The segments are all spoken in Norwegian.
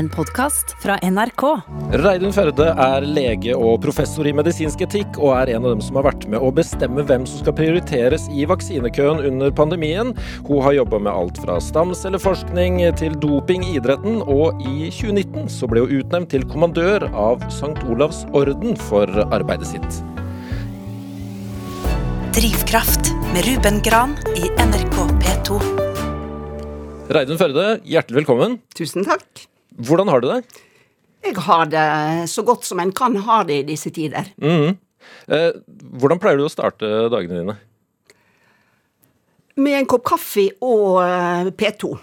en podkast fra NRK. Reidun Førde er lege og professor i medisinsk etikk, og er en av dem som har vært med å bestemme hvem som skal prioriteres i vaksinekøen under pandemien. Hun har jobba med alt fra stamcelleforskning til doping i idretten, og i 2019 så ble hun utnevnt til kommandør av St. Olavs orden for arbeidet sitt. Drivkraft med Ruben Gran i NRK P2. Reidun Førde, hjertelig velkommen. Tusen takk. Hvordan har du det? Jeg har det så godt som en kan ha det i disse tider. Mhm. Eh, hvordan pleier du å starte dagene dine? Med en kopp kaffe og eh, P2.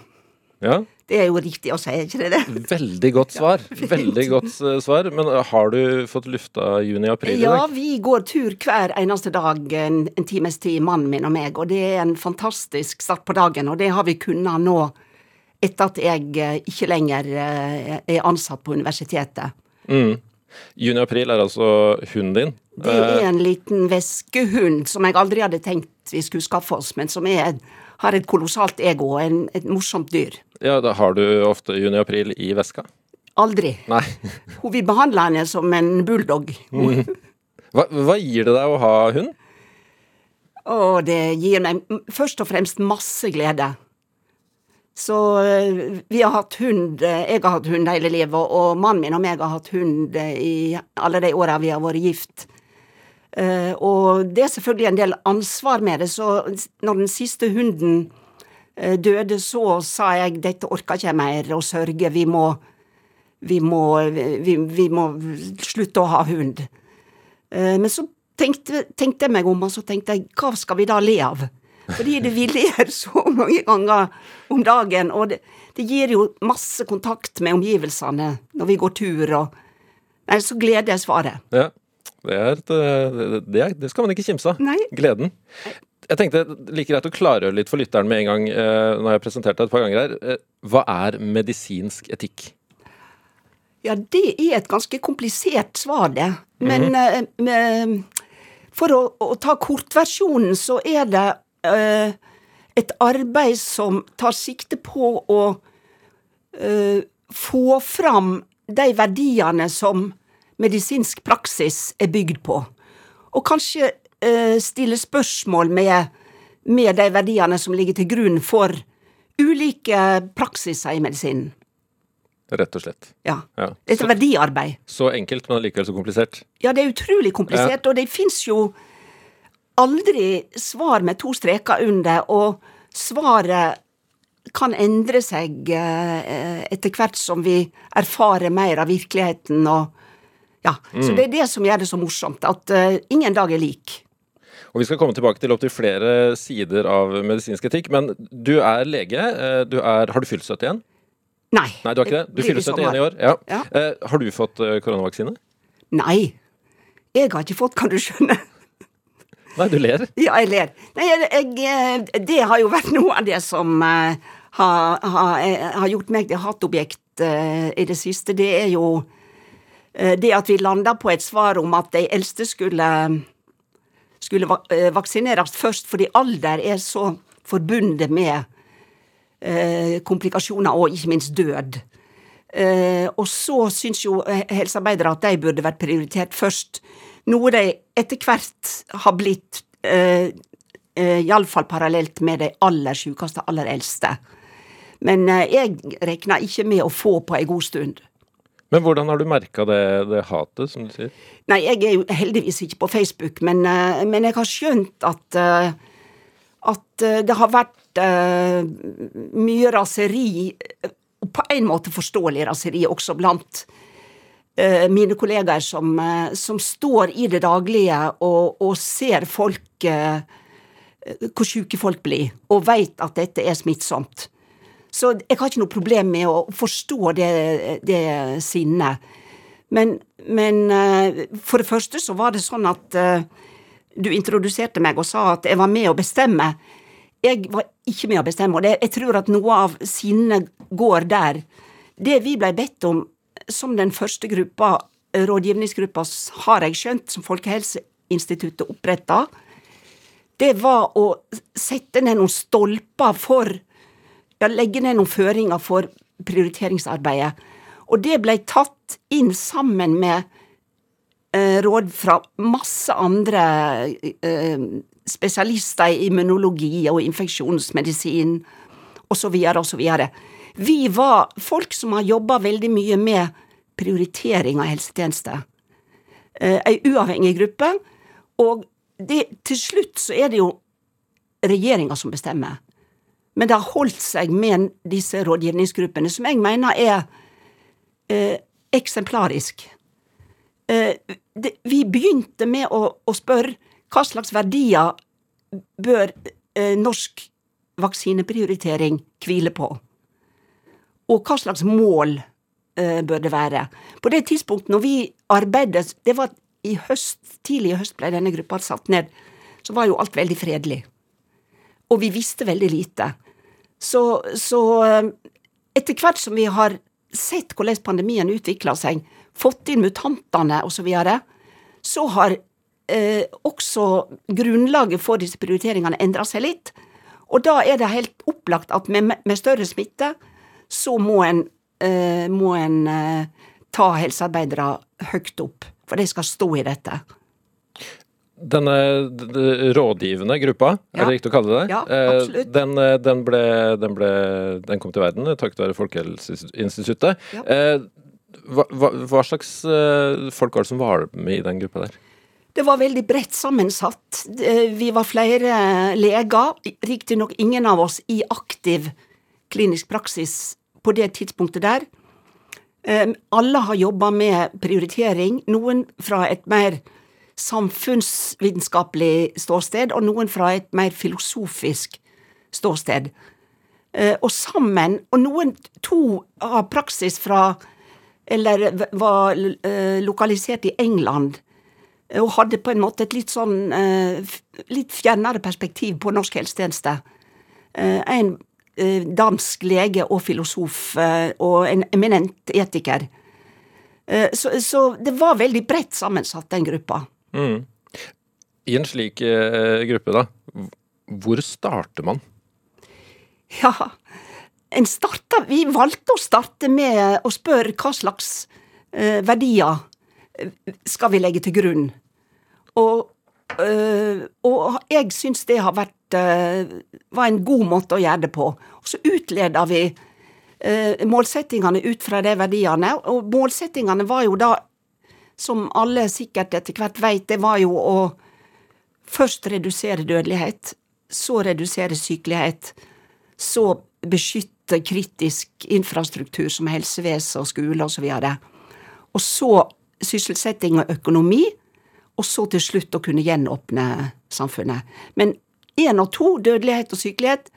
Ja, Det er jo riktig å si, ikke det det? Veldig godt svar. Veldig godt eh, svar. Men eh, har du fått lufta juni-april i dag? Ja, vi går tur hver eneste dag en, en times tid, mannen min og meg, og det er en fantastisk start på dagen, og det har vi kunnet nå etter at jeg eh, ikke lenger eh, er ansatt på universitetet. Mm. Juni-april er altså hunden din. Det er en liten veskehund som jeg aldri hadde tenkt vi skulle skaffe oss, men som er, har et kolossalt ego og en, et morsomt dyr. Ja, da har du ofte juni-april i veska? Aldri. Nei. Hun vil behandle henne som en bulldog. Hva, hva gir det deg å ha hund? Å, det gir meg først og fremst masse glede. Så eh, vi har hatt hund, eh, jeg har hatt hund hele livet, og, mannen min og meg har hatt hund i alle de åra vi har vært gift. Eh, og det er selvfølgelig en del ansvar med det, så når den siste hunden døde, så sa jeg dette orker ikke jeg mer å sørge, vi må, vi må, vi, vi må slutte å ha hund. Men så tenkte, tenkte jeg meg om, og så tenkte jeg, hva skal vi da le av? Fordi det vi gjøre så mange ganger om dagen, og det, det gir jo masse kontakt med omgivelsene når vi går tur, og Nei, så gleder jeg svaret. Ja, det, er et, eh, det, er, det skal man ikke kimse av. Gleden. Jeg tenkte like greit å klargjøre litt for lytteren med en gang. eh, jeg har jeg presentert deg et par ganger her. Eh, Hva er medisinsk etikk? Ja, det er et ganske komplisert svar, det. Men eh, med, for å, å ta kortversjonen, så er det et arbeid som tar sikte på å eh, få fram de verdiene som medisinsk praksis er bygd på. Og kanskje eh, stille spørsmål med, med de verdiene som ligger til grunn for ulike praksiser i medisinen. Rett og slett. Ja. Ja. Et verdiarbeid. Så enkelt, men allikevel så komplisert. Ja, det er utrolig komplisert, og det fins jo aldri svar med to streker under, og svaret kan endre seg eh, etter hvert som vi erfarer mer av virkeligheten og Ja. Så det er det som gjør det så morsomt, at eh, ingen dag er lik. Og Vi skal komme tilbake til opptil flere sider av medisinsk etikk. Men du er lege. eh, Du er, har du fylt 71? Nei. Nei, du har ikke det? Du fyller i 71 i år. Ja. Ja. Har du fått koronavaksine? Nei. Jeg har ikke fått, kan du skjønne. Nei, du ler. Ja, jeg ler. Nei, jeg, det har jo vært noe av det som eh, har, har, eh, har gjort meg til hatobjekt eh, i det siste. Det er jo det at vi landa på et svar om at de eldste skulle, skulle va vaksineres først, fordi alder er så forbundet med komplikasjoner og ikke minst død. Og så syns jo helsearbeidere at de burde vært prioritert først. Noe de etter hvert har blitt, eh, eh, iallfall parallelt med de aller sjukeste, aller eldste. Men eh, jeg regna ikke med å få på ei god stund. Men hvordan har du merka det, det hatet, som du sier? Nei, jeg er jo heldigvis ikke på Facebook, men, eh, men jeg har skjønt at eh, at eh, det har vært eh, mye raseri, og på en måte forståelig raseri også blant eh, mine kollegaer som, eh, som står i det daglige og, og ser folk eh, hvor syke folk blir, og veit at dette er smittsomt. Så jeg har ikke noe problem med å forstå det, det sinnet. Men, men eh, for det første så var det sånn at eh, du introduserte meg og sa at jeg var med å bestemme. Jeg var ikke med å bestemme, og jeg tror at noe av sinnet går der. Det vi blei bedt om som den første gruppa, rådgivningsgruppa, har jeg skjønt, som Folkehelseinstituttet oppretta, det var å sette ned noen stolper for ja, Legge ned noen føringer for prioriteringsarbeidet. Og det ble tatt inn sammen med eh, råd fra masse andre eh, spesialister i immunologi og infeksjonsmedisin osv. osv. Vi var folk som har jobba veldig mye med prioritering av helsetjenester. Eh, ei uavhengig gruppe. Og det, til slutt så er det jo regjeringa som bestemmer. Men det har holdt seg med disse rådgivningsgruppene, som jeg mener er eh, eksemplarisk. Eh, det, vi begynte med å, å, spørre hva slags verdier bør eh, norsk vaksineprioritering hvile på? Og hva slags mål eh, bør det være? På det tidspunktet når vi arbeidet, det var i høst, tidlig i høst ble denne gruppa satt ned, så var jo alt veldig fredelig. Og vi visste veldig lite. Så, så eh, etter hvert som vi har sett hvordan pandemien utvikla seg, fått inn mutantene osv., så, videre, så har eh, også grunnlaget for disse prioriteringene endra seg litt. Og da er det helt opplagt at med, med større smitte, så må en, eh, må en eh, ta helsearbeidere høyt opp. For de skal stå i dette. Denne rådgivende gruppa, ja. er det riktig å kalle det det? Ja, eh, absolutt. Den, eh, den, ble, den, ble, den kom til verden takket være Folkehelseinstituttet. Ja. Eh, hva, hva, hva, slags folk var det som var med i den gruppa der? Det var veldig bredt sammensatt. Vi var flere leger, riktignok ingen av oss i aktiv klinisk praksis på det tidspunktet der. Alle har jobba med prioritering, noen fra et mer samfunnsvitenskapelig ståsted, og noen fra et mer filosofisk ståsted. Eh, og sammen, og noen to har praksis fra Eller var eh, lokalisert i England, eh, og hadde på en måte et litt sånn litt fjernere perspektiv på norsk helsetjeneste. En dansk lege og filosof, og en eminent etiker. Så, så det var veldig bredt sammensatt, den gruppa. Mm. I en slik eh, gruppe, da, hvor starter man? Ja, en starta Vi valgte å starte med å spørre hva slags eh, verdier eh, skal vi legge til grunn. Og, og jeg syns det har vært var en god måte å gjøre det på. Og så utleda vi øh, målsettingene ut fra de verdiene, og målsettingene var jo da som alle sikkert etter hvert veit, det var jo å først redusere dødelighet, så redusere sykelighet, så beskytte kritisk infrastruktur som helsevesen og skole osv. Og, og så sysselsetting og økonomi, og så til slutt å kunne gjenåpne samfunnet. Men én og to, dødelighet og sykelighet,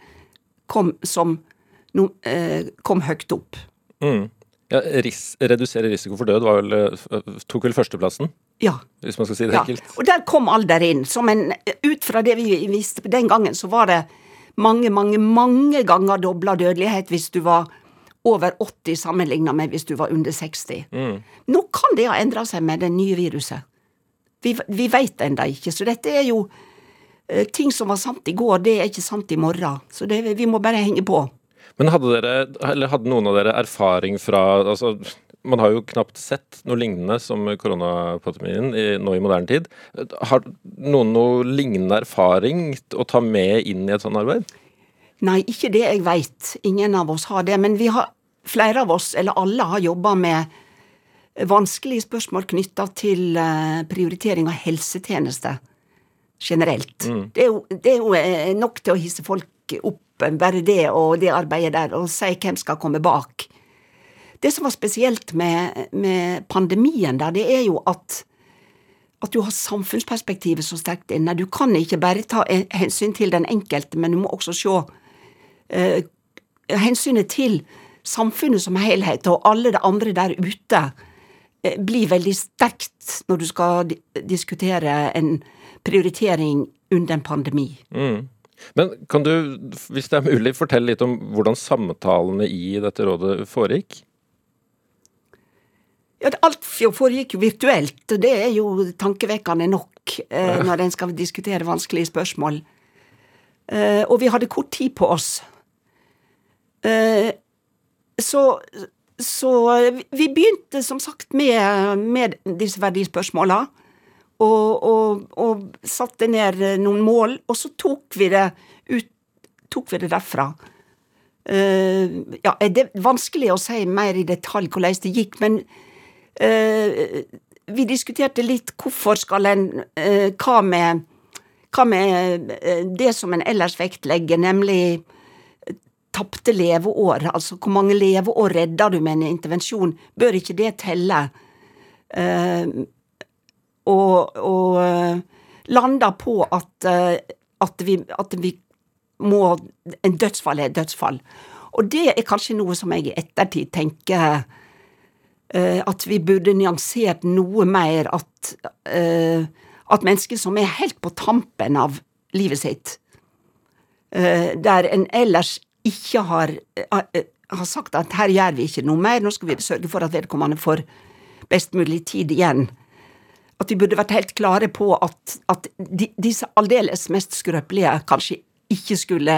kom, som, no, eh, kom høyt opp. Mm. Ja, ris redusere risiko for død vel, eh, tok vel førsteplassen? Ja. Hvis man skal si det ja. enkelt. Og der kom alder inn. Som en, ut fra det vi visste på den gangen, så var det mange, mange, mange ganger dobla dødelighet hvis du var over 80 sammenligna med hvis du var under 60. Mm. Nå kan det ha endra seg med det nye viruset. Vi, vi veit ennå ikke. Så dette er jo ting som var sant i går, det er ikke sant i morgen. Så det, vi må bare henge på. Men hadde, dere, eller hadde noen av dere erfaring fra altså, Man har jo knapt sett noe lignende som koronapandemien nå i moderne tid. Har noen noe lignende erfaring å ta med inn i et sånt arbeid? Nei, ikke det jeg veit. Ingen av oss har det. Men vi har, flere av oss, eller alle, har jobba med vanskelige spørsmål knytta til eh, prioritering av helsetjenester generelt. Mm. Det, er jo, det, er jo, eh, nok til å hisse folk opp bare det og det arbeidet der, og si hvem skal komme bak. Det som var spesielt med, med pandemien der, det er jo at at du har samfunnsperspektivet så sterkt inne. Du kan ikke bare ta hensyn til den enkelte, men du må også se eh, hensynet til samfunnet som helhet, og alle det andre der ute eh, blir veldig sterkt når du skal diskutere en prioritering under en pandemi. Mm. Men kan du, hvis det er mulig, fortelle litt om hvordan samtalene i dette rådet foregikk? Ja, Alt foregikk jo virtuelt, og det er jo tankevekkende nok eh, når en skal diskutere vanskelige spørsmål. Eh, og vi hadde kort tid på oss. Eh, så, så vi begynte som sagt med, med disse verdispørsmåla. Og, og, og, satte ned noen mål, og så tok vi det ut tok vi det derfra. Uh, ja, det er vanskelig å si mer i detalj hvordan det gikk, men uh, vi diskuterte litt hvorfor skal en uh, Hva med, hva med det som en ellers vektlegger, nemlig tapte leveår, altså hvor mange leveår redder du med en intervensjon, bør ikke det telle? Uh, og, og landa på at, at, vi, at vi må En dødsfall er et dødsfall. Og det er kanskje noe som jeg i ettertid tenker uh, at vi burde nyansert noe mer at at mennesker som er helt på tampen av livet sitt, der en ellers ikke har, har sagt at her gjør vi ikke noe mer, nå skal vi sørge for at vedkommende får best mulig tid igjen. At vi burde vært helt klare på at, at de, disse aldeles mest skrøpelige kanskje ikke skulle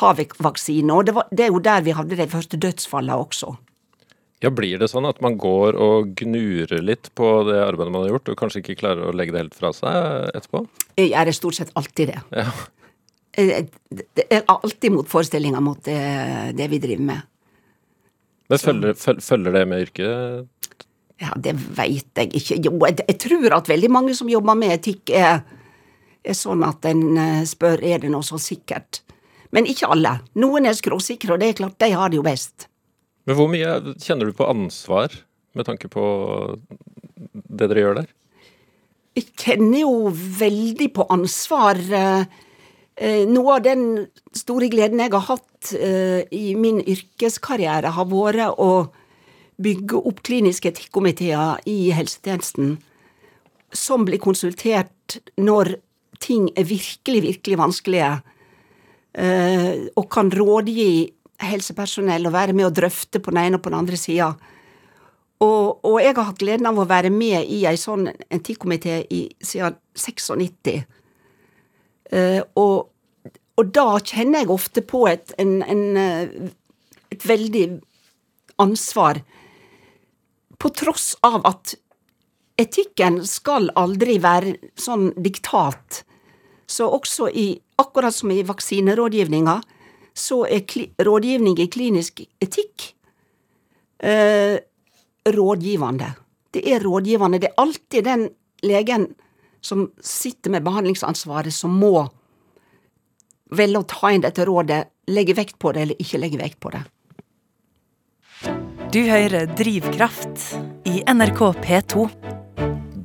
ha vaksine. Og det, var, det er jo der vi hadde de første dødsfallene også. Ja, Blir det sånn at man går og gnurer litt på det arbeidet man har gjort, og kanskje ikke klarer å legge det helt fra seg etterpå? Jeg gjør stort sett alltid det. Ja. Det er alltid motforestillinger mot det, det vi driver med. Men følger, følger, det med yrket? Ja, det veit jeg ikke. Jo, jeg, jeg, tror at veldig mange som jobber med etikk, er, er sånn at en eh, spør er det noe så sikkert. Men ikke alle. Noen er skråsikre, og det er klart, de har det jo best. Men hvor mye kjenner du på ansvar med tanke på det dere gjør der? Jeg kjenner jo veldig på ansvar. Eh, noe av den store gleden jeg har hatt eh, i min yrkeskarriere, har vært å bygge opp kliniske etikkomiteer i helsetjenesten som blir konsultert når ting er virkelig, virkelig vanskelige, eh, og kan rådgi helsepersonell og være med og drøfte på den ene og på den andre sida. Og, og, jeg har hatt gleden av å være med i ei sånn etikkomité siden 96. Uh, og, og, da kjenner jeg ofte på et, en, en, eh, et veldig ansvar. På tross av at etikken skal aldri være sånn diktat. Så også i, akkurat som i vaksinerådgivninga, så er rådgivning i klinisk etikk eh, rådgivende. Det er rådgivende. Det er alltid den legen som sitter med behandlingsansvaret, som må velge å ta inn dette rådet, legge vekt på det eller ikke legge vekt på det. Du hører Drivkraft i NRK P2.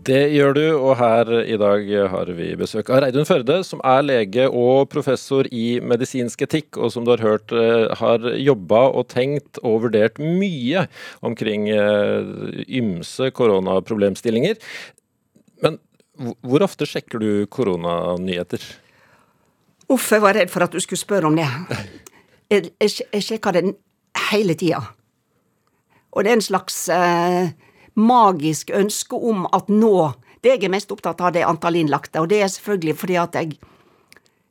Det gjør du, og her i dag har vi besøk av Reidun Førde, som er lege og professor i medisinsk etikk, og som du har hørt eh, har jobba og tenkt og vurdert mye omkring eh, ymse koronaproblemstillinger. Men hvor ofte sjekker du koronanyheter? Uff, jeg var redd for at du skulle spørre om det. Jeg, jeg, jeg sjekker den hele tida. Og det er en slags eh, magisk ønske om at nå Det jeg er mest opptatt av, det er antall innlagte, og det er selvfølgelig fordi at jeg,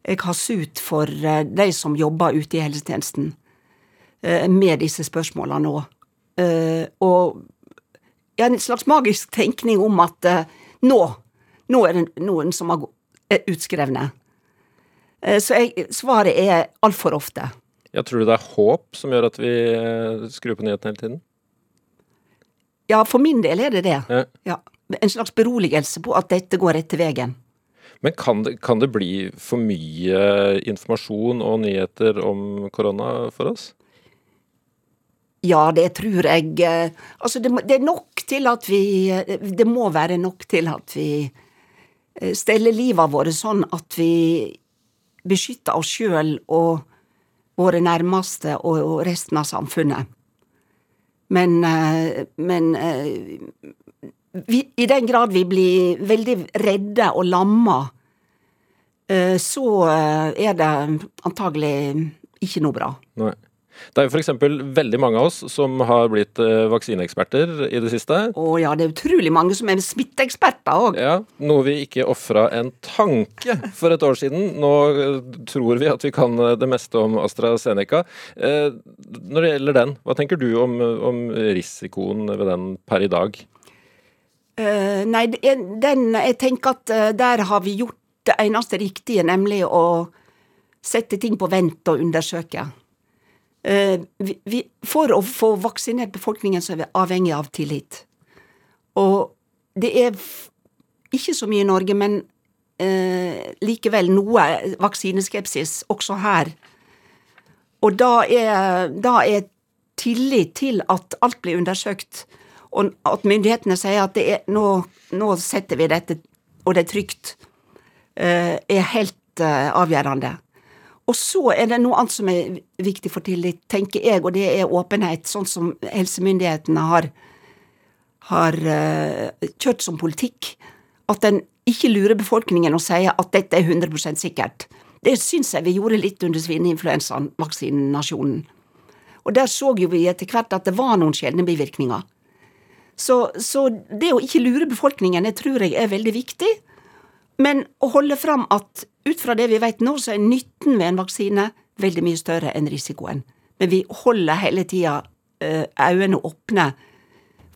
jeg har sut for eh, de som jobber ute i helsetjenesten eh, med disse spørsmålene nå. Eh, og jeg har en slags magisk tenkning om at nå, nå er det noen som er utskrevne. Så jeg, svaret er altfor ofte. Ja, tror du det er håp som gjør at vi skrur på nyhetene hele tiden? Ja, for min del er det det. Ja. ja. En slags beroligelse på at dette går rette veien. Men kan det, kan det, bli for mye informasjon og nyheter om korona for oss? Ja, det tror jeg. Eh, altså, det, det, er nok til at vi Det må være nok til at vi eh, steller livet vårt sånn at vi beskytter oss sjøl og våre nærmeste og resten av samfunnet. Men, eh, men eh, vi, i den grad vi blir veldig redde og lamma, eh, så er det antagelig ikke noe bra. Nei. Det er jo f.eks. veldig mange av oss som har blitt eh, vaksineeksperter i det siste. Å ja, det er utrolig mange som er smitteeksperter òg. Ja, Noe vi ikke ofra en tanke for et år siden. Nå eh, tror vi at vi kan eh, det meste om AstraZeneca. Når det gjelder den, hva tenker du om, om risikoen ved den per i dag? Uh, nei, den, jeg tenker at der har vi gjort det eneste riktige, nemlig å sette ting på vent og undersøke. Uh, vi, vi, for å få vaksinert befolkningen så er vi avhengig av tillit. Og det er ikke så mye i Norge, men likevel noe vaksineskepsis også her. Og da er, da er tillit til at alt blir undersøkt, og at myndighetene sier at er, nå, nå, setter vi dette, og det er trygt, eh, er helt eh, avgjørende. Og så er det noe annet som er viktig for tillit, tenker jeg, og det er åpenhet, sånn som helsemyndighetene har, har uh, kjørt som politikk. At en ikke lurer befolkningen og sier at dette er 100 sikkert. Det syns jeg vi gjorde litt under svineinfluensavaksinasjonen. Og der så jo vi etter hvert at det var noen sjeldne bivirkninger. Så, så, det å ikke lure befolkningen, det tror jeg er veldig viktig. Men å holde fram at ut fra det vi vet nå, så er nytten ved en vaksine veldig mye større enn risikoen. Men vi holder hele tida uh, øynene åpne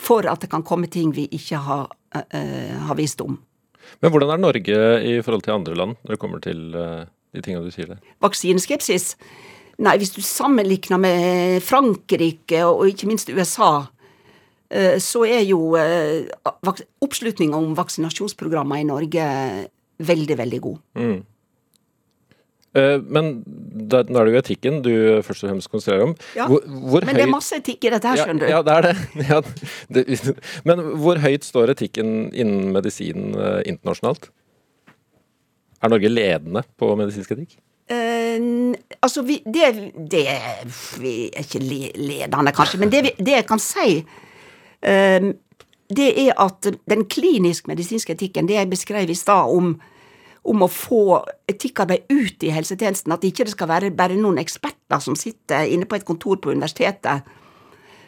for at det kan komme ting vi ikke har, uh, har, visst om. Men hvordan er Norge i forhold til andre land når det kommer til uh, de tingene du sier der? Vaksineskepsis? Nei, hvis du sammenligner med Frankrike og ikke minst USA, eh, så er jo eh, oppslutninga om vaksinasjonsprogrammer i Norge veldig, veldig god. Mm. Eh, men da, nå er det jo etikken du først og fremst konsentrerer om. Ja, hvor, hvor men det er masse etikk i dette her, skjønner du. Ja, det er det. Ja, det. Men hvor høyt står etikken innen medisin internasjonalt? Er Norge ledende på medisinsk etikk? Uh, altså, vi, det, det Vi er ikke ledende, kanskje, men det, vi, det jeg kan si, uh, det er at den klinisk-medisinske etikken, det jeg beskrev i stad om, om å få etikkarbeid ut i helsetjenesten, at ikke det skal være bare noen eksperter som sitter inne på et kontor på universitetet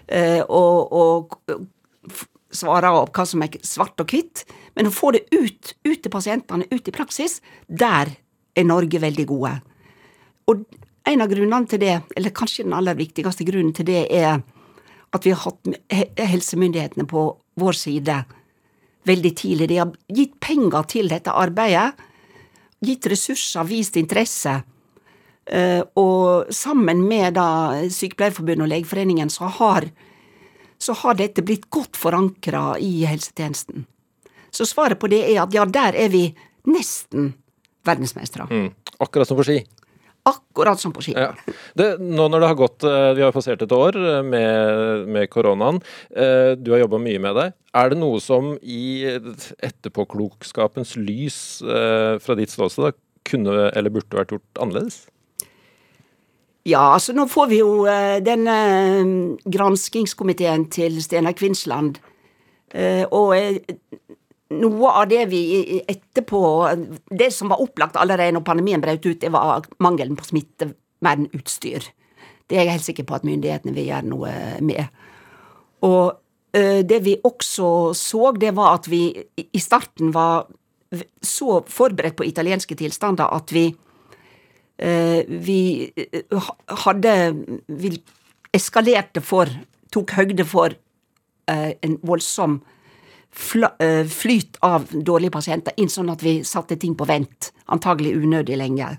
uh, og, og svarer opp hva som er svart og hvitt, men å få det ut, ut til pasientene, ut i praksis, der er Norge veldig gode. Og en av grunnene til det, eller kanskje den aller viktigste grunnen til det, er at vi har hatt helsemyndighetene på vår side veldig tidlig. De har gitt penger til dette arbeidet, gitt ressurser, vist interesse. Eh, og sammen med da Sykepleierforbundet og Legeforeningen så har, så har dette blitt godt forankra i helsetjenesten. Så svaret på det er at ja, der er vi nesten verdensmestere. Mm. Akkurat som på ski? Akkurat som på ski. Ja. Det, nå når det har gått, eh, vi har passert et år eh, med, med koronaen, eh, du har jobba mye med det. Er det noe som i etterpåklokskapens lys fra ditt ståsted kunne eller burde vært gjort annerledes? Ja, altså nå får vi jo denne granskingskomiteen til Steinar Kvinsland. Og noe av det vi etterpå Det som var opplagt allerede når pandemien brøt ut, det var mangelen på smittevernutstyr. Det er jeg helt sikker på at myndighetene vil gjøre noe med. Og det vi også så, det var at vi i starten var så forberedt på italienske tilstander at vi vi hadde Vi eskalerte for Tok høgde for en voldsom Eh, flyt av dårlige pasienter inn, sånn at vi satte ting på vent, antagelig unødig lenge.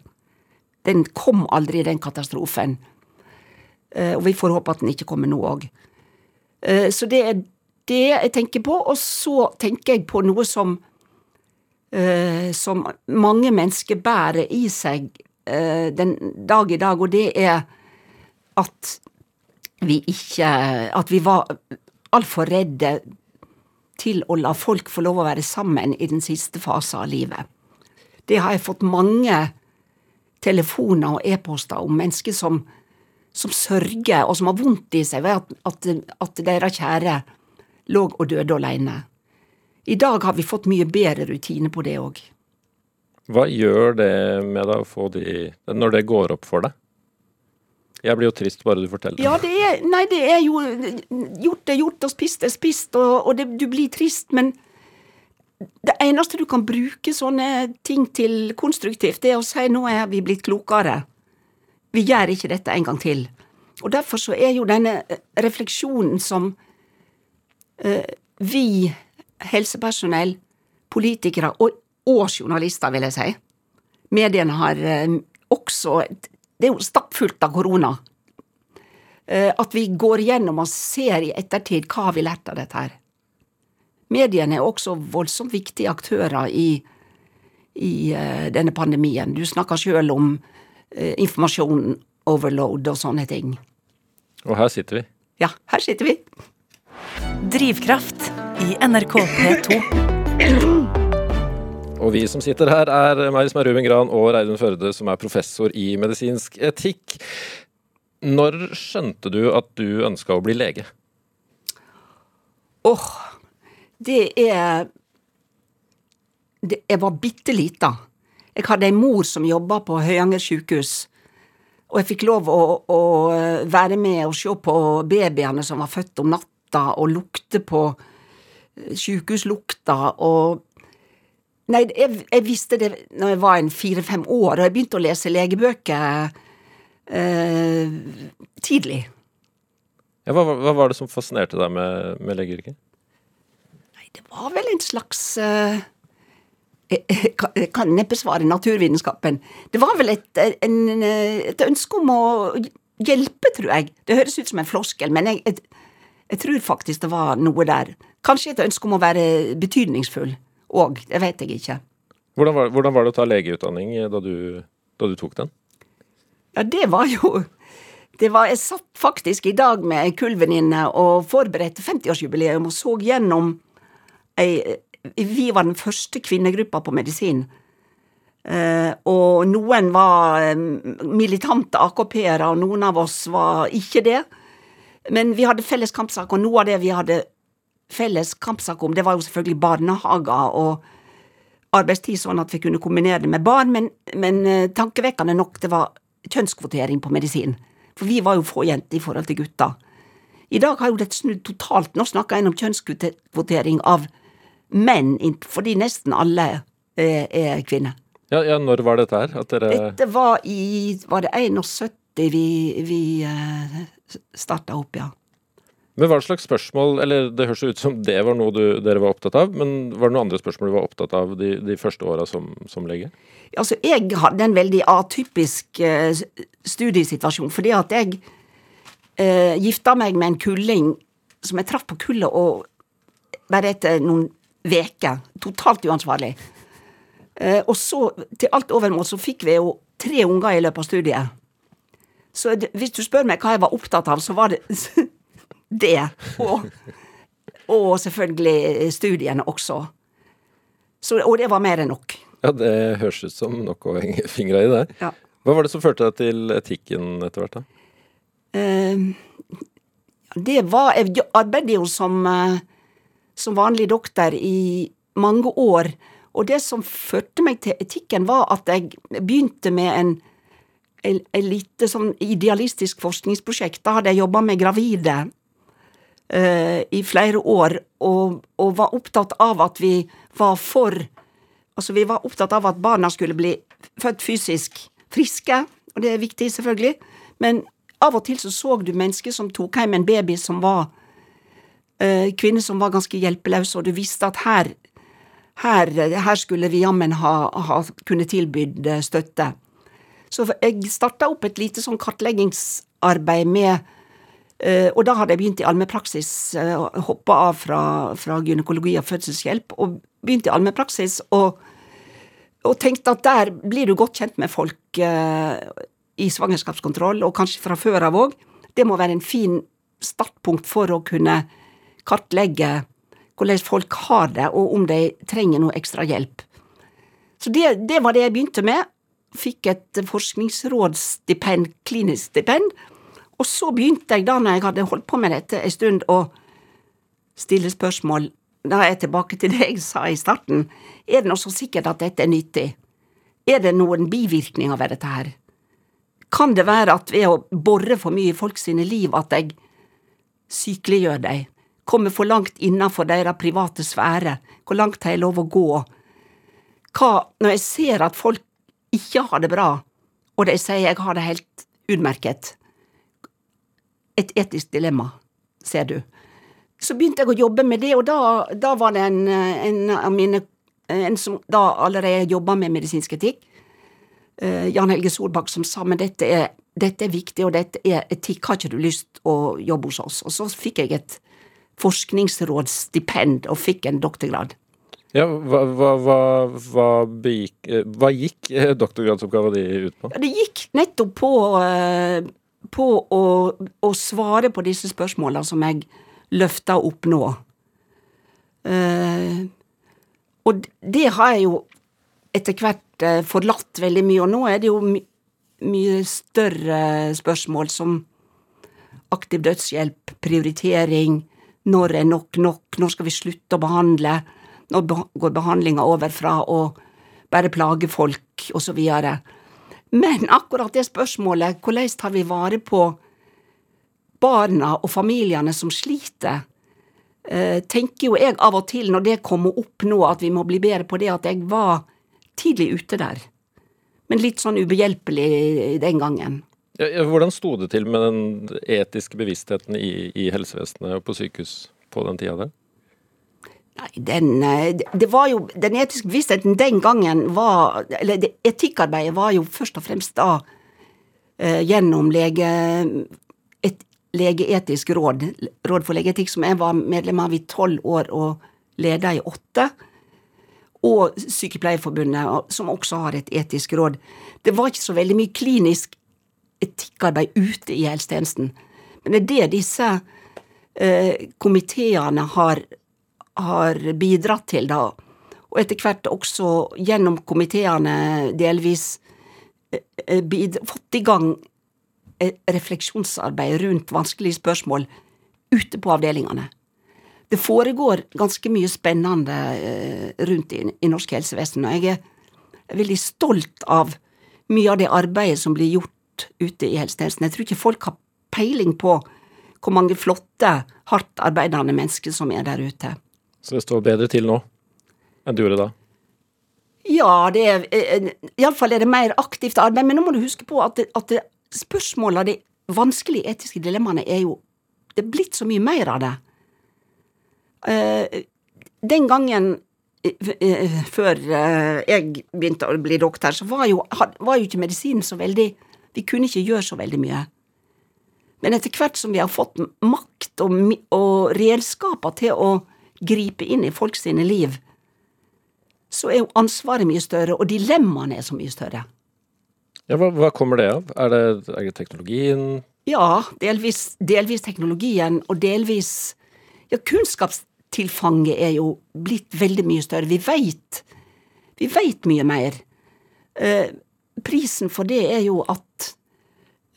Den kom aldri, den katastrofen. Eh, og vi får håpe at den ikke kommer nå òg. Eh, så det er det jeg tenker på. Og så tenker jeg på noe som som mange mennesker bærer i seg den dag i dag, og det er at vi ikke At vi var altfor redde til å la folk få lov å være sammen i den siste fasen av livet. Det har jeg fått mange telefoner og e-poster om mennesker som, som, sørger, og som har vondt i seg ved at, at, at deres kjære lå og døde alene. I dag har vi fått mye bedre rutine på det òg. Hva gjør det med deg å få de Når det går opp for deg Jeg blir jo trist bare du forteller. Ja, det er Nei, det er jo Gjort er gjort, og spist er spist, og, og det, du blir trist, men det eneste du kan bruke sånne ting til konstruktivt, det er å si nå er vi blitt klokere. Vi gjør ikke dette en gang til. Og derfor så er jo denne refleksjonen som eh, vi helsepersonell, politikere og, og, journalister, vil jeg si, mediene har eh, også Det er jo stappfullt av korona. Eh, at vi går gjennom og ser i ettertid hva har vi lært av dette her. Mediene er også voldsomt viktige aktører i, i uh, denne pandemien. Du snakker sjøl om uh, informasjon overload og sånne ting. Og her sitter vi. Ja, her sitter vi. Drivkraft i NRK P2. Og vi som sitter her, er meg som er Ruben Gran, og Reidun Førde, som er professor i medisinsk etikk. Når skjønte du at du ønska å bli lege? Åh, oh, det er det, Jeg var bitte lita. Jeg hadde ei mor som jobba på Høyanger sjukehus. Og jeg fikk lov å, å, være med og se på babyene som var født om natta, og lukte på eh, sjukehuslukta og Nei, jeg, jeg, visste det når jeg var en fire-fem år, og jeg begynte å lese legebøker eh, tidlig. Ja, hva, hva, var det som fascinerte deg med, med legeyrket? Det var vel en slags eh, Jeg kan neppe svare naturvitenskapen. Det var vel et, en, et, ønske om å hjelpe, tror jeg. Det høres ut som en floskel, men jeg, jeg tror faktisk det var noe der. Kanskje et ønske om å være betydningsfull òg. Det vet jeg ikke. Hvordan var, hvordan var, det å ta legeutdanning da du, da du tok den? Ja, det var jo det var, Jeg satt faktisk i dag med ei kullvenninne og forberedte 50-årsjubileum og så gjennom ei Vi var den første kvinnegruppa på medisin. Uh, og noen var militante AKP-ere, og noen av oss var ikke det. Men vi hadde felles kampsak, og noe av det vi hadde felles kampsak om, det var jo selvfølgelig barnehager og arbeidstid, sånn at vi kunne kombinere det med barn, men, men uh, tankevekkende nok, det var kjønnskvotering på medisin. For vi var jo få jenter i forhold til gutta. I dag har jo dette snudd totalt. Nå snakker en om kjønnskvotering av menn, fordi nesten alle er, er kvinner. Ja, ja, når var dette her? Dere... Dette var i Var det 71 vi, vi eh, starta opp, ja. Men hva slags spørsmål Eller det høres ut som det var noe du, dere var opptatt av, men var det noen andre spørsmål du var opptatt av de, de første åra som, som, lege? Altså, jeg hadde en veldig atypisk uh, studiesituasjon, fordi at jeg uh, gifta meg med en kulling som jeg traff på kullet, og bare etter noen veker. Totalt uansvarlig. Uh, og så, til alt overmål, så fikk vi jo tre unger i løpet av studiet. Så hvis du spør meg hva jeg var opptatt av, så var det det. Og, og selvfølgelig studiene også. Så, og det var mer enn nok. Ja, det høres ut som nok å henge fingra i det. Ja. Hva var det som førte deg til etikken etter hvert, da? Uh, det var Jeg arbeidet jo som, uh, som vanlig doktor i mange år. Og det som førte meg til etikken, var at jeg begynte med en, en, en lite sånn idealistisk forskningsprosjekt. Da hadde jeg jobba med gravide i flere år, og, og, var opptatt av at vi var for Altså, vi var opptatt av at barna skulle bli født fysisk friske, og det er viktig, selvfølgelig, men av og til så så du mennesker som tok hjem en baby som var uh, Kvinner som var ganske hjelpeløse, og du visste at her her, her skulle vi jammen ha, ha kunne tilbydd støtte. Så jeg starta opp et lite sånn kartleggingsarbeid med og da hadde jeg begynt i allmennpraksis, uh, hoppa av fra, fra, gynekologi og fødselshjelp, og begynt i allmennpraksis, og, og tenkte at der blir du godt kjent med folk uh, i svangerskapskontroll, og kanskje fra før av òg. Det må være en fin startpunkt for å kunne kartlegge hvordan folk har det, og om de trenger noe ekstra hjelp. Så det, det var det jeg begynte med. Fikk et forskningsrådsstipend, klinisk stipend og så begynte jeg, da når jeg hadde holdt på med dette en stund, å stille spørsmål. Da er jeg tilbake til det jeg sa i starten. Er det nå så sikkert at dette er nyttig? Er det noen bivirkninger ved dette her? Kan det være at ved å bore for mye i folk sine liv at jeg sykeliggjør dem? Kommer for langt innenfor deres private sfære? Hvor langt har jeg lov å gå? Hva, når jeg ser at folk ikke har det bra, og de sier jeg har det helt utmerket Et etisk dilemma, ser du. Så begynte jeg å jobbe med det, og da, da var det en, en av mine en som da allerede jobba med medisinsk etikk, uh, Jan Helge Solbakk, som sa men dette er, dette er viktig, og dette er etikk, har ikke du lyst å jobbe hos oss? Og så fikk jeg et forskningsrådsstipend og fikk en doktorgrad. Ja, hva, hva, hva, begikk, hva gikk eh, doktorgradsoppgaven din ut på? Det gikk nettopp på, på å, å, svare på disse spørsmåla som jeg løfter opp nå. Uh, og det har jeg jo etter hvert eh, forlatt veldig mye, og nå er det jo my mye større spørsmål som aktiv dødshjelp, prioritering, når er nok nok, når skal vi slutte å behandle, når går behandlinga over fra å bare plage folk, og så videre. Men akkurat det spørsmålet, hvordan tar vi vare på barna og familiene som sliter, eh, tenker jo jeg av og til, når det kommer opp nå, at vi må bli bedre på det, at jeg var tidlig ute der. Men litt sånn ubehjelpelig den gangen. Ja, hvordan sto det til med den etiske bevisstheten i, i helsevesenet og på sykehus på den tida der? Den, eh, det var jo, den etiske bevisstheten den gangen var Eller det, etikkarbeidet var jo først og fremst da eh, gjennom lege, et legeetisk råd, Råd for legeetikk, som jeg var medlem av i tolv år og leda i åtte og Sykepleierforbundet, som også har et etisk råd. Det var ikke så veldig mye klinisk etikkarbeid ute i helsetjenesten. Men det er det disse eh, komiteene har, har, bidratt til, da. Og etter hvert også gjennom komiteene delvis eh, eh fått i gang refleksjonsarbeid rundt vanskelige spørsmål ute på avdelingene det foregår ganske mye spennende eh, rundt i, i norsk helsevesen, og jeg er veldig stolt av mye av det arbeidet som blir gjort ute i helsetjenesten. Jeg tror ikke folk har peiling på hvor mange flotte, hardt arbeidende mennesker som er der ute. Så det står bedre til nå enn det gjorde da? Ja, det er eh, iallfall er det mer aktivt arbeid, men nå må du huske på at, det, at det, de vanskelige etiske dilemmaene, er jo Det er blitt så mye mer av det. Uh, den gangen uh, før før jeg begynte å bli doktor, så var jo, var jo ikke medisinen så veldig Vi kunne ikke gjøre så veldig mye. Men etter hvert som vi har fått makt og, og redskaper til å gripe inn i folk sine liv, så er jo ansvaret mye større, og dilemmaene er så mye større. Ja, hva, hva kommer det av? Er det, er det teknologien? Ja, delvis, delvis teknologien, og delvis ja, kunnskapstilfanget er jo blitt veldig mye større. Vi veit vi veit mye mer. Eh, prisen for det er jo at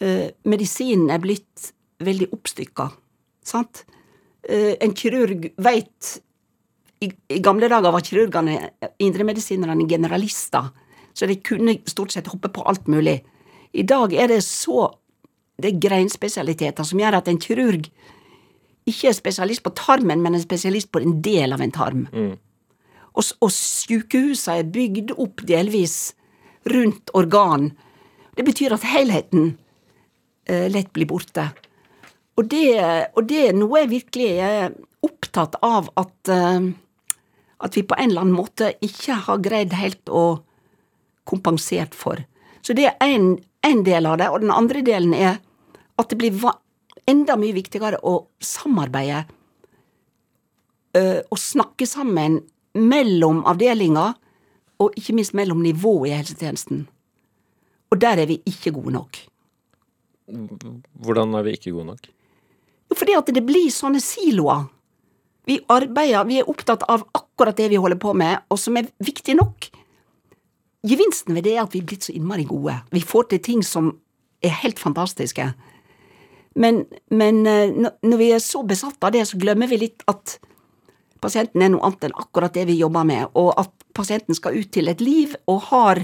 eh, medisinen er blitt veldig oppstykka. Sant? Eh, en kirurg veit i, i, gamle dager var kirurgene, indremedisinerne, generalister, så de kunne stort sett hoppe på alt mulig. I dag er det så det er greinspesialiteter som gjør at en kirurg ikke er spesialist på tarmen, men er spesialist på en del av en tarm. Mm. Og, og sykehusene er bygd opp delvis rundt organ. Det betyr at helheten eh, lett blir borte. Og det, og det, er noe jeg virkelig er opptatt av at, eh, at vi på en eller annen måte ikke har greid helt å kompensert for. Så det er én del av det. Og den andre delen er at det blir enda mye viktigere å samarbeide og snakke sammen mellom avdelinger, og ikke minst mellom nivået i helsetjenesten. Og der er vi ikke gode nok. Hvordan er vi ikke gode nok? Fordi at det blir sånne siloer. Vi arbeider, vi er opptatt av akkurat det vi holder på med, og som er viktig nok. Gevinsten ved det er at vi er blitt så innmari gode. Vi får til ting som er helt fantastiske. Men, men eh, når vi er så besatt av det, så glemmer vi litt at pasienten er noe annet enn akkurat det vi jobber med, og at pasienten skal ut til et liv og har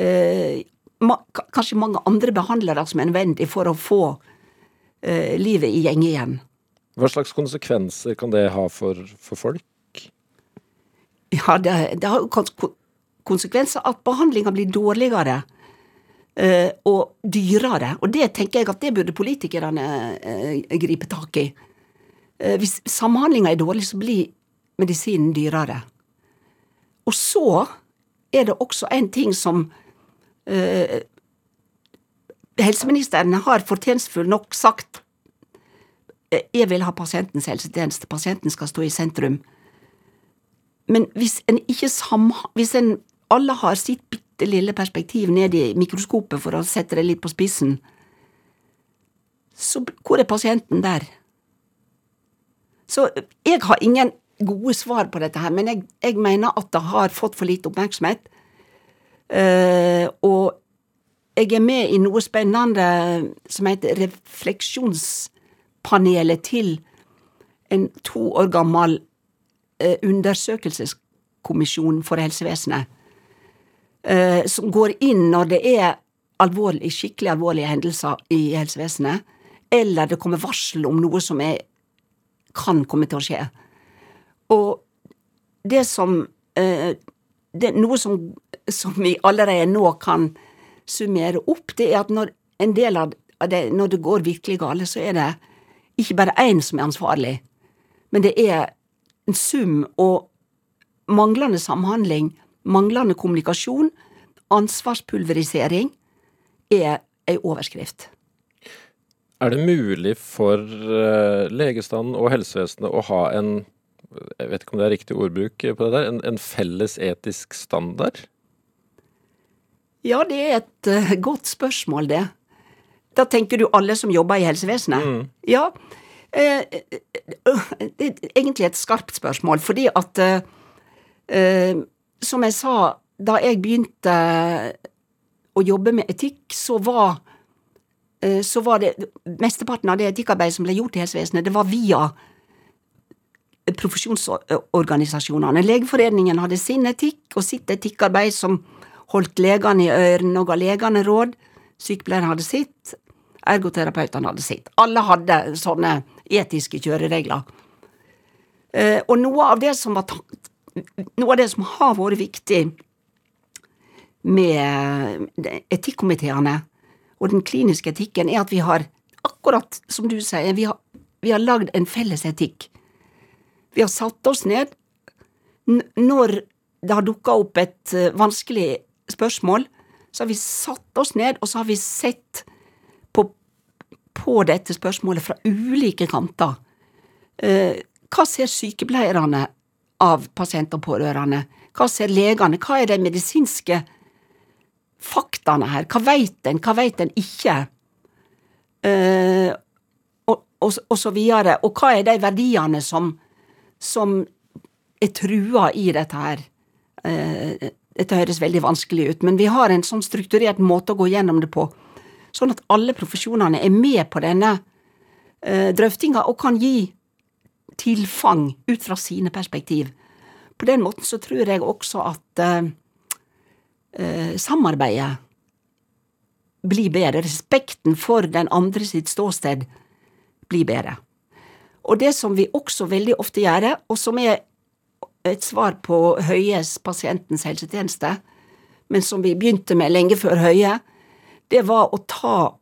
eh, ma kanskje mange andre behandlere som er nødvendig for å få livet i gjeng igjen. Hva slags konsekvenser kan det ha for, for folk? Ja, det, det har jo konsekvenser at behandlinga blir dårligere uh, og dyrere. Og det tenker jeg at det burde politikerne uh, gripe tak i. hvis samhandlinga er dårlig, så blir medisinen dyrere. Og så er det også en ting som Helseministeren har fortjenstfull nok sagt eh, jeg vil ha pasientens helsetjeneste, pasienten skal stå i sentrum. Men hvis en ikke sam... Hvis en alle har sitt bitte lille perspektiv ned i mikroskopet, for å sette det litt på spissen, så hvor er pasienten der? Så jeg har ingen gode svar på dette her, men jeg, jeg mener at det har fått for lite oppmerksomhet. Uh, og jeg er med i noe spennende som heter Refleksjonspanelet til en to år gammel uh, undersøkelseskommisjon for helsevesenet. Uh, som går inn når det er alvorlig, skikkelig alvorlige hendelser i helsevesenet, eller det kommer varsel om noe som er, kan komme til å skje. Og det som eh, det, Noe som, som, vi allerede nå kan summere opp, det er at når en del av det, når det går virkelig galt, så er det ikke bare én som er ansvarlig, men det er en sum og manglende samhandling, manglende kommunikasjon, ansvarspulverisering, er ei overskrift. Er det mulig for eh, legestanden og helsevesenet å ha en jeg vet ikke om det er riktig ordbruk på det der, en, en felles etisk standard? Ja, det er et uh, godt spørsmål, det. Da tenker du alle som jobber i helsevesenet? Mm. Ja. Uh, det er egentlig et skarpt spørsmål, fordi at uh, Som jeg sa, da jeg begynte å jobbe med etikk, så var så var det Mesteparten av det etikkarbeidet som ble gjort i helsevesenet, det var via profesjonsorganisasjonene. Legeforeningen hadde sin etikk og sitt etikkarbeid som holdt legene i ørene og ga legene råd. Sykepleieren hadde sitt, ergoterapeutene hadde sitt. Alle hadde sånne etiske kjøreregler. Eh, og noe av det som, av det som har vært viktig med etikkomiteene og den kliniske etikken, er at vi har, akkurat som du sier, vi har, vi har lagd en felles etikk vi har satt oss ned når det har dukka opp et uh, vanskelig spørsmål, så har vi satt oss ned, og så har vi sett på, på dette spørsmålet fra ulike kanter. Eh, hva ser sykepleierne av pasient og pårørende? Hva ser legene? Hva er de medisinske faktaene her? Hva veit en, hva veit en ikke? Eh, og, og, og, så videre. Og hva er de verdiene som som er trua i dette her. Eh, dette høres veldig vanskelig ut, men vi har en sånn strukturert måte å gå gjennom det på, sånn at alle profesjonene er med på denne eh, drøftinga og kan gi tilfang ut fra sine perspektiv. På den måten så tror jeg også at eh, eh, samarbeidet blir bedre. Respekten for den andre sitt ståsted blir bedre. Og det som vi også veldig ofte gjør, og som er et svar på Høies Pasientens helsetjeneste, men som vi begynte med lenge før Høie, det var å ta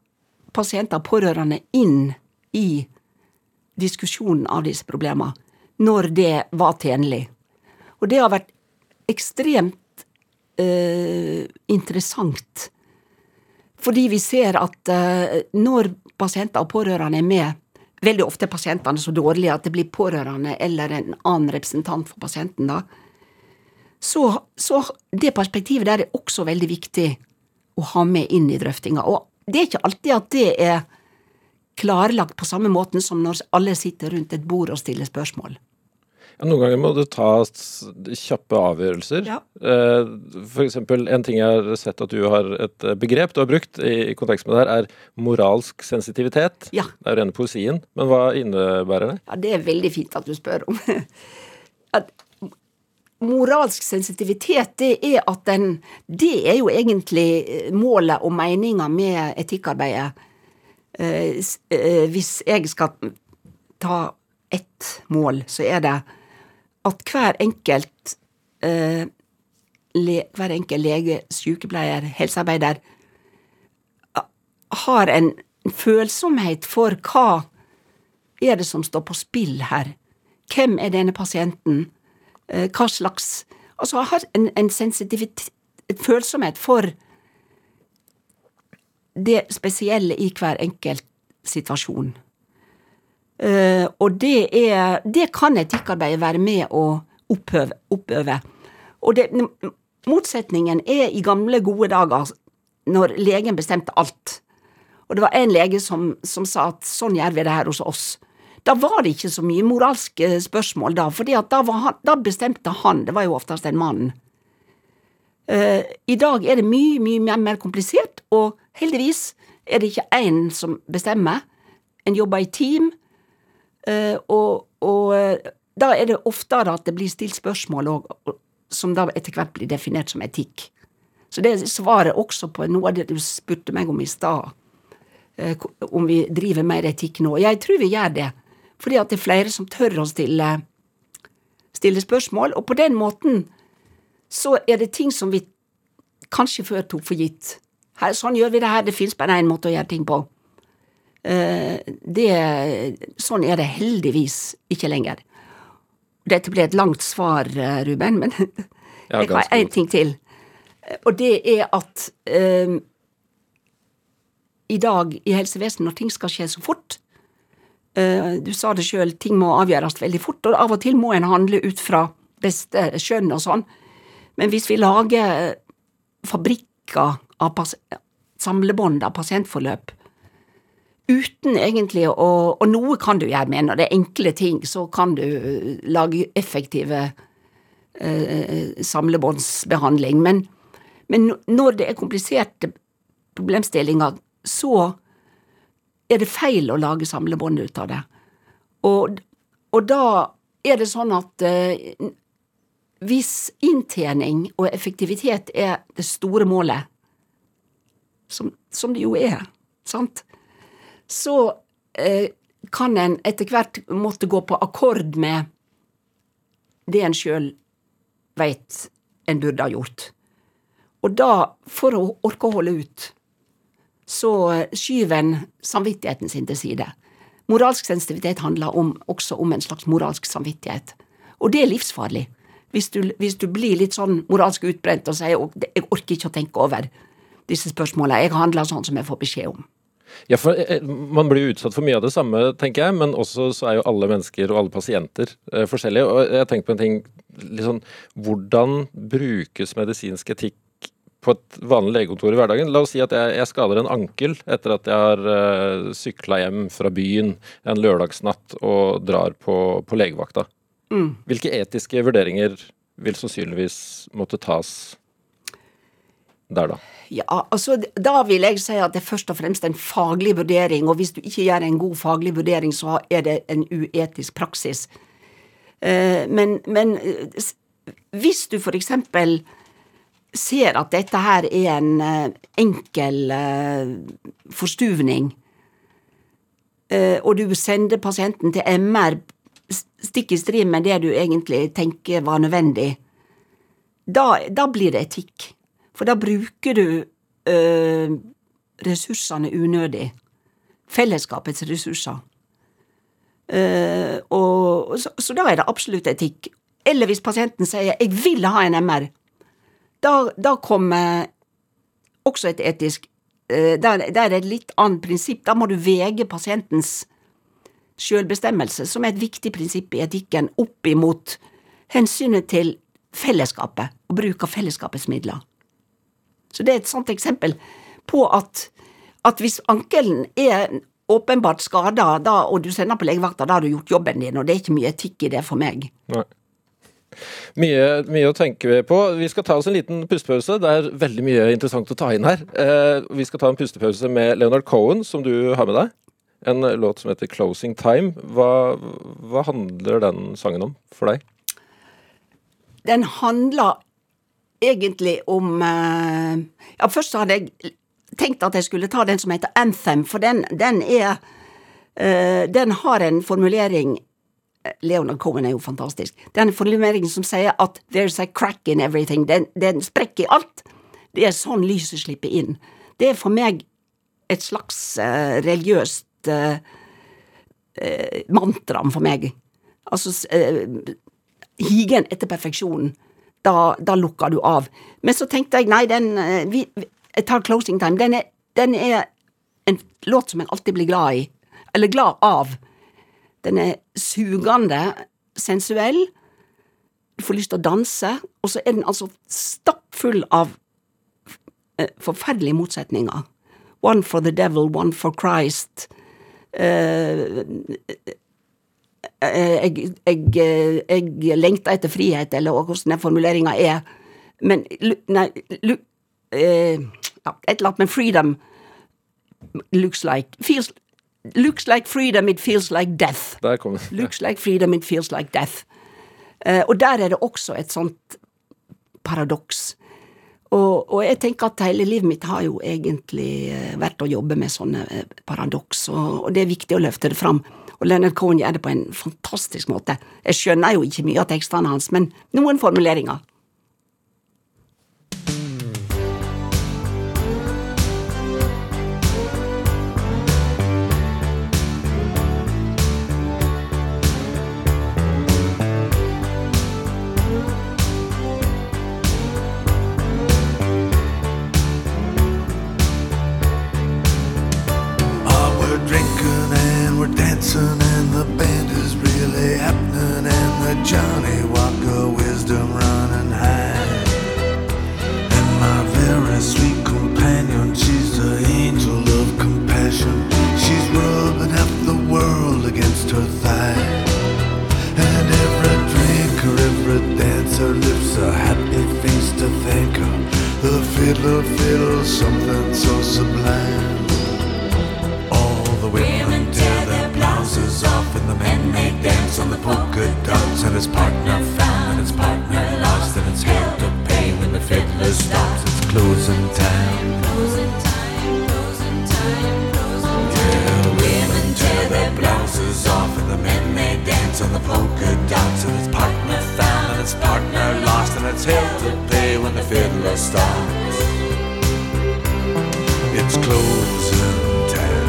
pasienter og pårørende inn i diskusjonen av disse problemene, når det var tjenlig. Og det har vært ekstremt eh, interessant, fordi vi ser at eh, når pasienter og pårørende er med veldig ofte er pasientene så dårlige at det blir pårørende eller en annen representant for pasienten, da. Så, så det perspektivet der er også veldig viktig å ha med inn i drøftinga. Og det er ikke alltid at det er klarlagt på samme måten som når alle sitter rundt et bord og stiller spørsmål. Noen ganger må du ta kjappe avgjørelser. Ja. F.eks. for eksempel, en ting jeg har sett at du har et begrep du har brukt i, kontekst med det her, er moralsk sensitivitet. Ja. Det er jo rene poesien, men hva innebærer det? Ja, Det er veldig fint at du spør om. At moralsk sensitivitet, det er at den Det er jo egentlig målet og meninga med etikkarbeidet. Hvis jeg skal ta ett mål, så er det at hver enkelt hver enkelt lege, sykepleier, helsearbeider har en følsomhet for hva er det som står på spill her. Hvem er denne pasienten? Eh, hva slags Altså har en, en sensitivitet, en følsomhet for det spesielle i hver enkelt situasjon. Uh, og det er Det kan etikkarbeidet være med å oppøve. oppøve. Og det, motsetningen er i gamle, gode dager, når legen bestemte alt. Og det var en lege som, som sa at sånn gjør vi det her hos oss. Da var det ikke så mye moralske spørsmål da, for da, da, bestemte han, det var jo oftest en mann. Uh, I dag er det mye, mye mer, mer komplisert, og heldigvis er det ikke én som bestemmer. En jobber i team, og, og uh, da er det oftere at det blir stilt spørsmål òg, som da etter hvert blir definert som etikk. Så det svarer også på noe av det du spurte meg om i stad, om vi driver mer etikk nå. Jeg tror vi gjør det fordi at det er flere som tør å stille, stille spørsmål. Og på den måten så er det ting som vi kanskje før tok for gitt. Her, sånn gjør vi det her, det fins bare én måte å gjøre ting på. Uh, det, sånn er det heldigvis ikke lenger. Dette ble et langt svar, eh, Ruben, men ja, jeg har én ting til. Og det er at uh, i dag i helsevesenet, når ting skal skje så fort, Eh, du sa det sjøl, ting må avgjøres veldig fort, og av og til må en handle ut fra beste skjønn og sånn. Men hvis vi lager fabrikker av samlebånd av pasientforløp uten egentlig å Og noe kan du gjøre med når det er enkle ting, så kan du eh, lage effektive eh, samlebåndsbehandling. Men, men når det er kompliserte problemstillinger, så er det feil å lage samlebånd ut av det. Og, og da er det sånn at eh, hvis inntjening og effektivitet er det store målet, som, som det jo er, sant, så eh, kan en etter hvert måtte gå på akkord med det en sjøl veit en burde ha gjort. Og da, for å orke å holde ut, så skyver en samvittigheten sin til side. Moralsk sensitivitet handler om, også om en slags moralsk samvittighet. Og det er livsfarlig. Hvis du, hvis du blir litt sånn moralsk utbrent og sier jeg orker ikke å tenke over disse spørsmålene, jeg handler sånn som jeg får beskjed om. Ja, for eh, Man blir jo utsatt for mye av det samme, tenker jeg, men også så er jo alle mennesker og alle pasienter eh, forskjellige. og Jeg tenker på en ting, liksom, Hvordan brukes medisinsk etikk på et vanlig legekontor i hverdagen. La oss si at jeg, jeg skader en ankel etter at jeg har uh, eh, sykla hjem fra byen en lørdagsnatt og drar på, på legevakta. Mm. Hvilke etiske vurderinger vil sannsynligvis måtte tas der, da? Ja, altså Da vil jeg si at det er først og fremst en faglig vurdering. Og hvis du ikke gjør en god faglig vurdering, så er det en uetisk praksis. Uh, men, men uh, hvis du eksempel ser at dette her er en uh, enkel forstuvning, og du sender pasienten til MR stikk i strid med det du egentlig tenker var nødvendig, da, da blir det etikk. For da bruker du ressursene unødig. Fellesskapets ressurser. og, så, så da er det absolutt etikk. Eller hvis pasienten sier 'jeg vil ha en MR', da, da kommer også et etisk eh, der er det et litt annet prinsipp. Da må du vege pasientens sjølbestemmelse, som er et viktig prinsipp i etikken, opp imot hensynet til fellesskapet og bruk av fellesskapets midler. Så det er et sånt eksempel på at, at hvis ankelen er åpenbart skada, og du sender på legevakta, da har du gjort jobben din, og det er ikke mye etikk i det for meg. Nei. Mye, mye, å tenke på. Vi skal ta oss en liten pustepause. Det er veldig mye interessant å ta inn her. Eh, vi skal ta en pustepause med Leonard Cohen, som du har med deg. En låt som heter 'Closing Time'. Hva, hva handler den sangen om for deg? den handler egentlig om eh, Ja, først hadde jeg tenkt at jeg skulle ta den som heter Anthem, for den, den er eh, Den har en formulering Leonard Cohen er jo fantastisk. Det er en formulering som sier at 'there's a crack in everything'. Den, den sprekker i alt. Det er sånn lyset slipper inn. Det er for meg et slags uh, religiøst uh, uh, mantra for meg. Altså higen etter perfeksjon. Da, da, lukker du av. Men så tenkte jeg nei, den vi, Jeg tar closing time. Den er, den er en låt som jeg alltid blir glad i. Eller glad av. Den er sugende, sensuell. Du får lyst til å danse, og så er den altså stappfull av eh, forferdelige motsetninger. One for the devil, one for Christ. Eh, eh jeg, jeg, jeg, lengter etter frihet, eller hvordan den formuleringa er. Men Nei, eh, ja, et eller annet med freedom looks like feels Looks like freedom, it feels like death. Looks like freedom, it feels like death. Eh, og der er det også et sånt paradoks. Og, og, jeg tenker at hele livet mitt har jo egentlig uh, vært å jobbe med sånne uh, paradoks, og, og, det er viktig å løfte det fram. Og Leonard Cohen gjør det på en fantastisk måte. Jeg skjønner jo ikke mye av tekstene hans, men noen formuleringer. her lips a happy face to think of. The fiddler fiddles something so sublime. All the women, women tear their blouses off, and the men they dance on the polka dots. And his partner found, and his partner lost, and it's hell to pay when the fiddler stops. It's closing time. Closing time, closing time, closing time. Yeah, women tear their blouses off, and the men they dance kids in the polka dots And its partner found and its partner lost And it's hell to pay when the fiddler stops It's closing time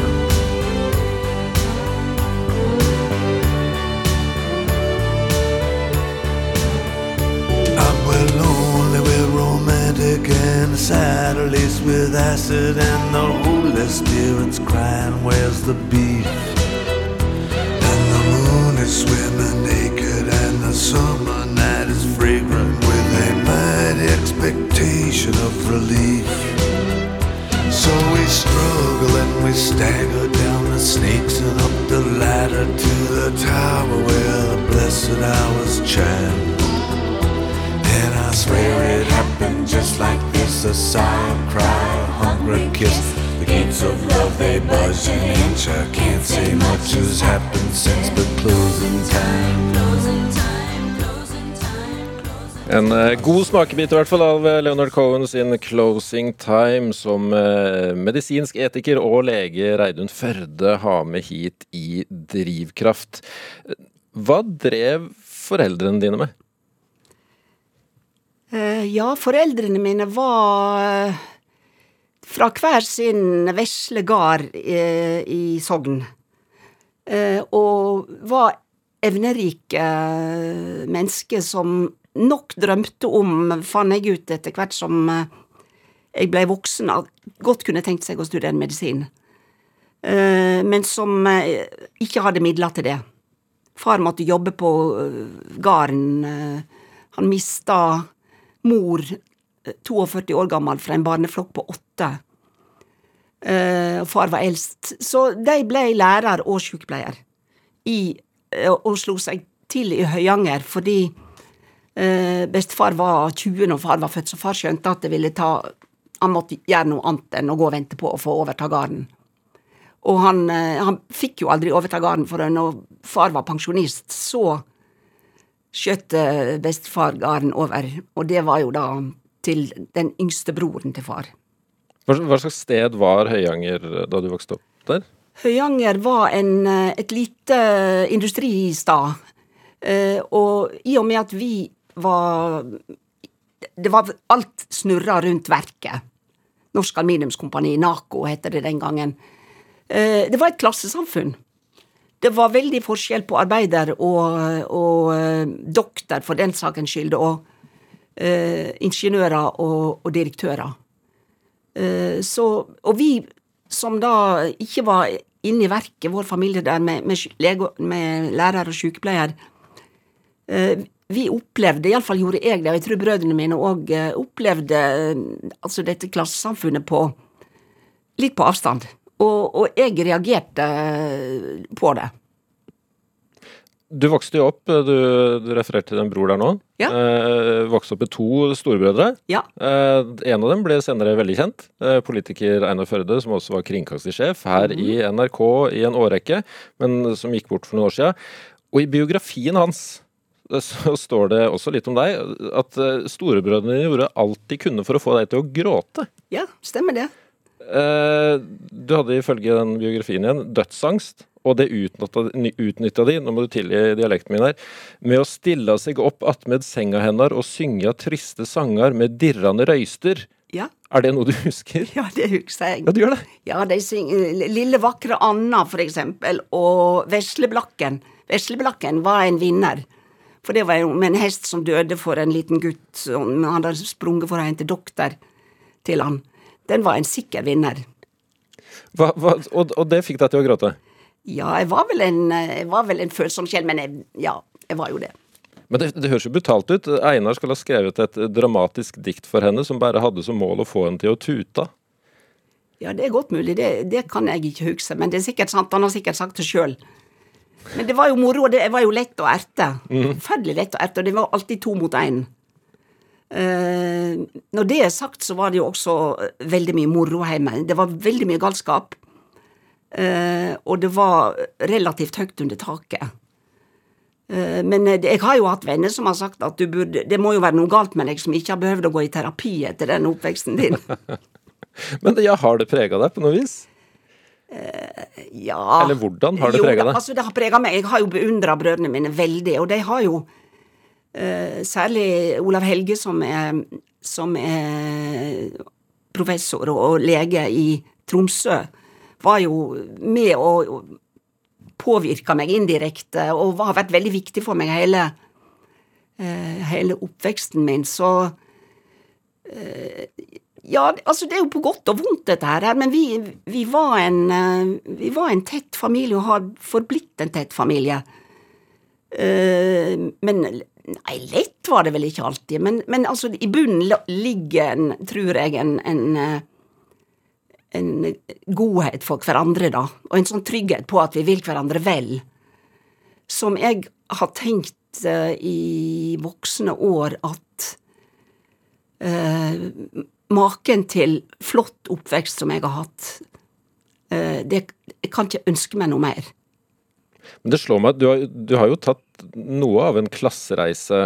I'm well lonely, we're romantic And sad, at least with acid And the holy spirit's crying, where's the beef? swimming naked and the summer night is fragrant with a mighty expectation of relief. So we struggle and we stagger down the snakes and up the ladder to the tower where the blessed hours chant. And I swear it happened just like this, a sigh, a cry, a hungry kiss En uh, god smakebit i hvert fall av eh, Leonard Cohen sin 'Closing Time', som uh, medisinsk etiker og lege Reidun Førde har med hit i Drivkraft. Hva drev foreldrene dine med? Ja, foreldrene mine var fra hver sin vesle gard i Sogn. og var evnerike mennesker som nok drømte om, fant jeg ut etter hvert som eh, jeg ble voksen, at godt kunne tenkt seg å studere medisin. Eh, men som eh, ikke hadde midler til det. Far måtte jobbe på gården. Han mista mor, 42 år gammel, fra en barneflokk på åtte. Og far var eldst. Så de ble lærer og sykepleier. I, og slo seg til i Høyanger fordi Eh, bestefar var 20 når far var født, så far skjønte at det ville ta Han måtte gjøre noe annet enn å gå og vente på å få overta gården. Og han, eh, han, fikk jo aldri overta gården, for når far var pensjonist, så skjøt eh, bestefar gården over, og det var jo da til den yngste broren til far. Hva, slags sted var Høyanger da du vokste opp der? Høyanger var en, eh, et lite industristad, eh, og i og med at vi var Det var Alt snurra rundt verket. Norsk Aluminiumskompani, NACO heter det den gangen. Det var et klassesamfunn. Det var veldig forskjell på arbeider og, og doktor, for den sakens skyld, og uh, ingeniører og, og direktører. Eh, så, og vi som da ikke var inne i verket, vår familie der med, med, lege, med lærer og sykepleier, vi opplevde, iallfall gjorde jeg det, og jeg tror brødrene mine òg opplevde altså dette klassesamfunnet på litt på avstand. Og, og jeg reagerte på det. Du vokste jo opp, du, du refererte til en bror der nå. Ja. Eh, vokste opp med to storebrødre. Ja. Eh, en av dem ble senere veldig kjent. Eh, politiker Einar Førde, som også var kringkastingssjef her mm. i NRK i en årrekke, men som gikk bort for noen år siden. Og i biografien hans eh, så står det også litt om deg, at eh, storebrødrene dine gjorde alt de kunne for å få deg til å gråte. Ja, stemmer det. Eh, du hadde ifølge den biografien igjen dødsangst, og det utnytta de, nå må du tilgi dialekten min her, med å stille seg opp attmed senga hennar og synge triste sanger med dirrende røyster. Ja. Er det noe du husker? Ja, det husker jeg. Ja, du gjør det? Ja, de synger Lille vakre Anna, for eksempel, og Vesleblakken. Vesleblakken var en vinner. For det var jo med en hest som døde for en liten gutt, han hadde sprunget for å hente doktor til han. Den var en sikker vinner. Hva, hva, og, og det fikk deg til å gråte? Ja, jeg var vel en, var vel en følsom sjel, men jeg, ja, jeg var jo det. Men det, det høres jo brutalt ut. Einar skal ha skrevet et dramatisk dikt for henne som bare hadde som mål å få henne til å tute. Ja, det er godt mulig. Det, det kan jeg ikke huske, men det er sikkert sant. Han har sikkert sagt det sjøl. Men det var jo moro, og det var jo lett å erte. Mm. Forferdelig lett å erte, og det var alltid to mot én. Uh, når det er sagt, så var det jo også veldig mye moro hjemme. Det var veldig mye galskap. Uh, og det var relativt høyt under taket. Uh, men uh, jeg har jo hatt venner som har sagt at burde, det må jo være noe galt med deg som ikke har behøvd å gå i terapi etter den oppveksten din. men det, ja, har det prega deg på noe vis? ja Eller hvordan har det prega deg? Altså, det har prega meg. Jeg har jo beundra brødrene mine veldig, og de har jo Særlig Olav Helge, som er, som er professor og lege i Tromsø var jo med og påvirka meg indirekte, og har vært veldig viktig for meg hele, eh, hele oppveksten min. Så eh, Ja, altså, det er jo på godt og vondt, dette her, men vi, vi, var en, eh, vi var en tett familie, og har forblitt en tett familie. Men Nei, lett var det vel ikke alltid, men, men altså, i bunnen ligger, en, tror jeg, en, en en godhet for hverandre, da, og en sånn trygghet på at vi vil hverandre vel, som jeg har tenkt uh, i voksne år at uh, Maken til flott oppvekst som jeg har hatt, uh, det jeg kan ikke ønske meg noe mer. Men det slår meg at du har, du har jo tatt noe av en klassereise.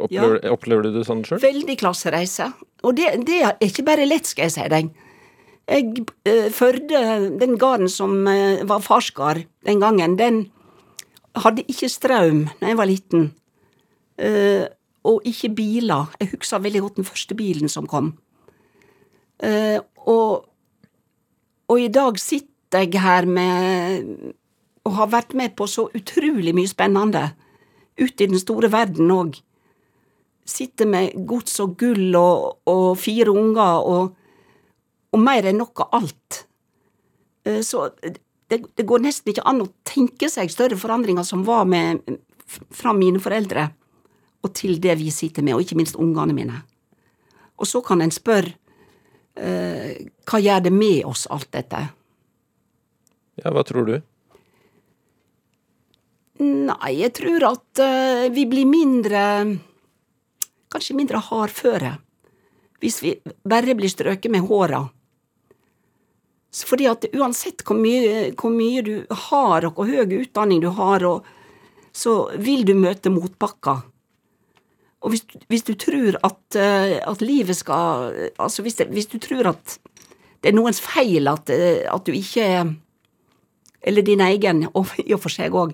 Opplever, ja. opplever du det sånn sjøl? Veldig klassereise. Og det, det, er ikke bare lett, skal jeg si deg. Jeg eh, Førde, den gården som eh, var farsgard den gangen, den hadde ikke strøm da jeg var liten. Eh, og ikke biler. Jeg husker veldig godt den første bilen som kom. Og, og i dag sitter jeg her med og har vært med på så utrolig mye spennende ute i den store verden òg. Sitter med gods og gull og, og fire unger og og mer enn noe alt. Eh, så det, det, går nesten ikke an å tenke seg større forandringer som var med fra mine foreldre og til det vi sitter med, og ikke minst ungene mine. Og så kan en spørre eh, hva gjør det med oss, alt dette? Ja, hva tror du? Nei, jeg tror at eh, vi blir mindre Kanskje mindre hardføre. Hvis vi bare blir strøket med håra fordi at uansett hvor mye, hvor mye, du har, og hvor høy utdanning du har, og så vil du møte motbakker. Og hvis, hvis du tror at, eh, at, livet skal Altså hvis, det, hvis, du tror at det er noens feil at, eh, at du ikke Eller din egen, og i og for seg òg.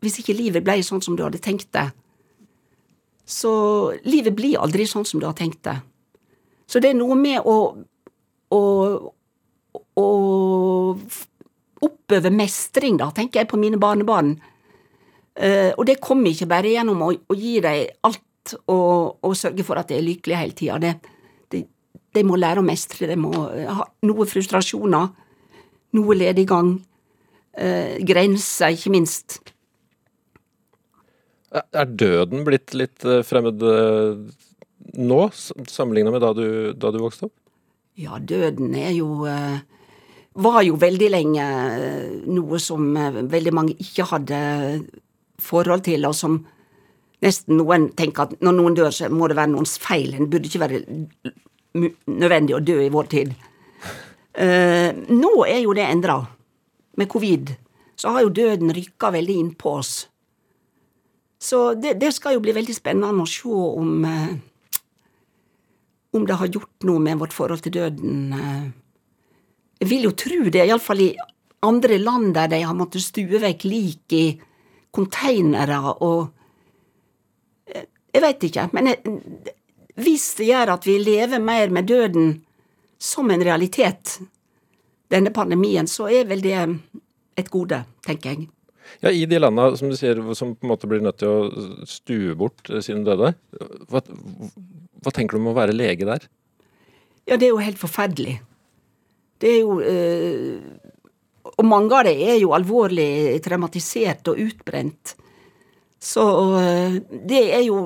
Hvis ikke livet ble sånn som du hadde tenkt det. Så livet blir aldri sånn som du har tenkt det. Så det er noe med å, å, å oppøve mestring, da, tenker jeg på mine barnebarn. Uh, og det kommer ikke bare gjennom å, å gi dem alt og, og, sørge for at de er lykkelige hele tida. De, de, de, må lære å mestre. De må ha noe frustrasjoner, noe lediggang, uh, grenser, ikke minst. Er døden blitt litt eh, fremmed nå, sammenligna med da du, da du, vokste opp? Ja, døden er jo var jo veldig lenge noe som veldig mange ikke hadde forhold til, og som nesten noen tenker at når noen dør, så må det være noens feil. En burde ikke være nødvendig å dø i vår tid. Uh, nå er jo det endra. Med covid så har jo døden rykka veldig inn på oss. Så det, det, skal jo bli veldig spennende å se om uh, om det har gjort noe med vårt forhold til døden. Uh, jeg vil jo tro det, iallfall i andre land der de har måttet stue vekk lik i konteinere og eh, Jeg veit ikke, men jeg, hvis det gjør at vi lever mer med døden som en realitet, denne pandemien, så er vel det et gode, tenker jeg. Ja, I de landa som du sier, som på en måte blir nødt til å stue bort sine døde, hva, hva tenker du om å være lege der? Ja, det er jo helt forferdelig. Det er jo øh, Og mange av dem er jo alvorlig traumatisert og utbrent. Så øh, det er jo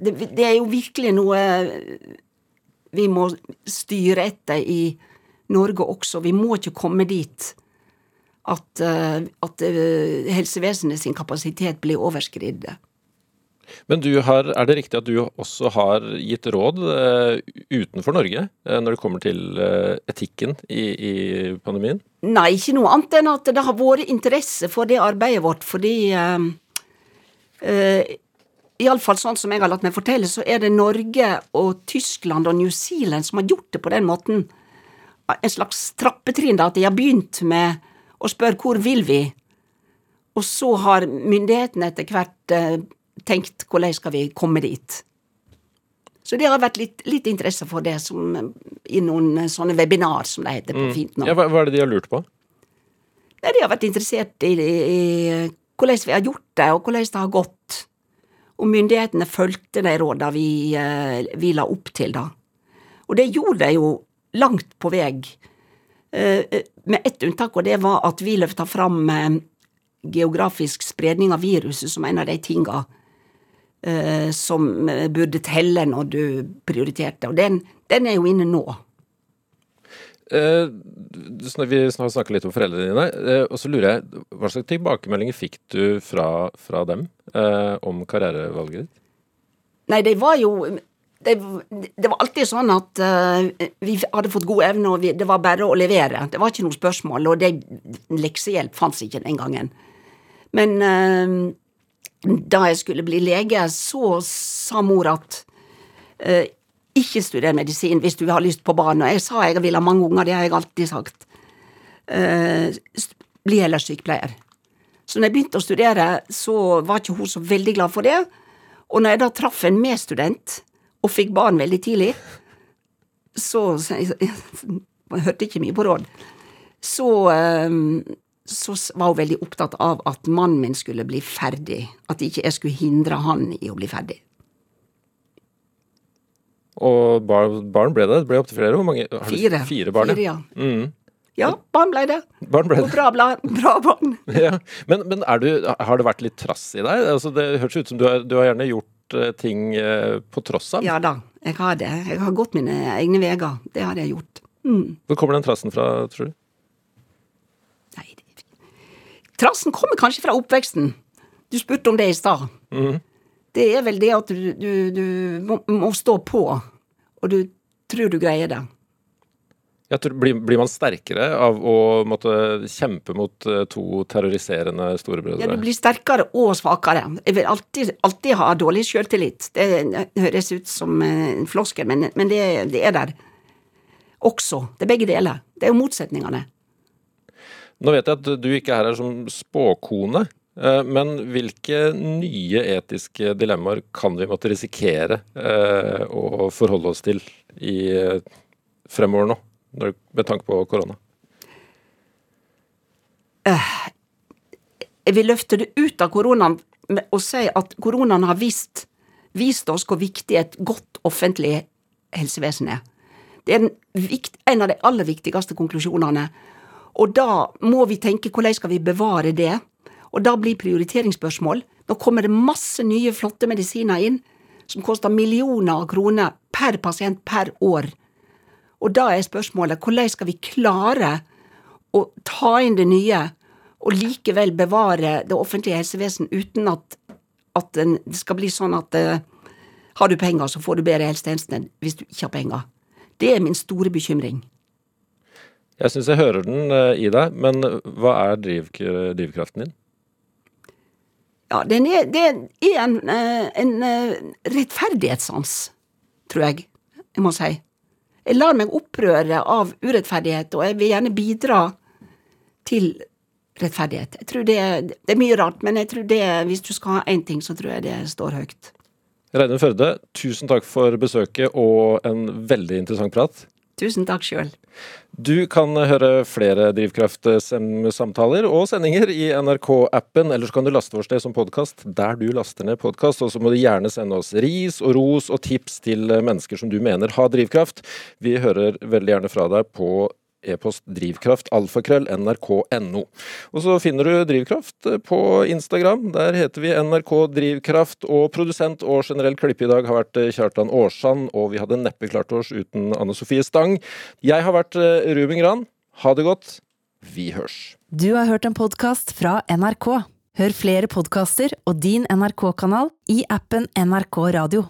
det, det, er jo virkelig noe vi må styre etter i Norge også. Vi må ikke komme dit at, øh, at helsevesenet sin kapasitet blir overskridd. Men har, er det riktig at du også har gitt råd uh, utenfor Norge uh, når det kommer til uh, etikken i, i, pandemien? Nei, ikke noe annet enn at det har vært interesse for det arbeidet vårt, fordi uh, Iallfall sånn som jeg har latt meg fortelle, så er det Norge og Tyskland og New Zealand som har gjort det på den måten. En slags trappetrinn, da, at de har begynt med å spørre hvor vil vi? Og så har myndighetene etter hvert tenkt hvordan skal vi komme dit. Så det har vært litt, litt interesse for det som, i noen sånne webinar, som det heter på mm. fint nå. Ja, hva, hva, er det de har lurt på? Nei, de har vært interessert i, i, i hvordan vi har gjort det, og hvordan det har gått. Og myndighetene fulgte de rådene vi, uh, vi, la opp til, da. Og det gjorde de jo langt på vei. Uh, med ett unntak, og det var at vi løfta fram geografisk spredning av viruset som en av de tinga eh, som burde telle når du prioriterte. Og den, den er jo inne nå. Eh, vi snakker litt om foreldrene dine, eh, og så lurer jeg, hva slags tilbakemeldinger fikk du fra, fra dem eh, om karrierevalget ditt? Nei, det var jo det, det, var alltid sånn at uh, vi hadde fått god evne, og vi, det var bare å levere. Det var ikke noe spørsmål, og det, leksehjelp fantes ikke den gangen. Men uh, da jeg skulle bli lege, så sa mor at eh, ikke studer medisin hvis du har lyst på barn. Og jeg sa jeg vil ha mange unger, det har jeg alltid sagt. Eh, bli heller sykepleier. Så når jeg begynte å studere, så var ikke hun så veldig glad for det. Og når jeg da traff en medstudent, og fikk barn veldig tidlig, så Jeg, jeg, jeg hørte ikke mye på råd. Så eh, så var hun veldig opptatt av at mannen min skulle bli ferdig. At ikke jeg skulle hindre han i å bli ferdig. Og barn, barn ble det? Det ble opptil flere? Hvor mange? Fire. Fire barn, Fire, ja. Mm. Ja, barn ble det. Barn ble det. Og bra, bra barn. ja. Men, men du, har det vært litt trass i deg? Altså, det høres ut som du har, du har gjerne gjort uh, ting uh, på tross av? Ja da, jeg har det. Jeg har gått mine egne veier. Det har jeg gjort. Mm. Hvor kommer den trassen fra, tror du? Trassen kommer kanskje fra oppveksten. Du spurte om det i stad. Mm. Det er vel det at du, du, du må, må, stå på, og du tror du greier det. Ja, blir, blir, man sterkere av å måtte kjempe mot uh, to terroriserende storebrødre? Ja, du blir sterkere og svakere. Jeg vil alltid, alltid ha dårlig sjøltillit. Det, høres ut som en floskel, men, men det, det, er der også. Det er begge deler. Det er jo motsetningene. Nå vet jeg at du ikke er her som spåkone, uh, men hvilke nye etiske dilemmaer kan vi måtte risikere uh, å forholde oss til i fremover nå? med tanke på korona? Eh, jeg vil løfte det ut av koronaen og si at koronaen har vist, vist oss hvor viktig et godt offentlig helsevesen er. Det er en av de aller viktigste konklusjonene. Og da må vi tenke hvordan skal vi bevare det? Og da blir prioriteringsspørsmål. Nå kommer det masse nye, flotte medisiner inn som koster millioner av kroner per pasient per år. Og da er spørsmålet hvordan skal vi klare å ta inn det nye, og likevel bevare det offentlige helsevesen uten at, at det skal bli sånn at uh, har du penger, så får du bedre helsetjenester hvis du ikke har penger. Det er min store bekymring. Jeg syns jeg hører den uh, i deg, men hva er drivkraften din? Ja, er, det er en, uh, en rettferdighetssans, tror jeg jeg må si. Jeg lar meg opprøre av urettferdighet, og jeg vil gjerne bidra til rettferdighet. Jeg tror det, det er mye rart, men jeg tror det, hvis du skal ha én ting, så tror jeg det står høyt. Reidun Førde, tusen takk for besøket og en veldig interessant prat. Tusen takk sjøl. Du kan høre flere Drivkraft-samtaler og sendinger i NRK-appen, eller så kan du laste vårt sted som podkast der du laster ned podkast. Og så må du gjerne sende oss ris og ros og tips til mennesker som du mener har drivkraft. Vi hører veldig gjerne fra deg på e-post drivkraft alfakrøll nrk.no. Og så finner du Drivkraft på Instagram. Der heter vi NRK Drivkraft. Og produsent og generell klippe i dag har vært Kjartan Aarsand, og vi hadde neppe klart oss uten Anne Sofie Stang. Jeg har vært eh, Ruben Gran. Ha det godt. Vi hørs. Du har hørt en podkast fra NRK. Hør flere podkaster og din NRK-kanal i appen NRK Radio.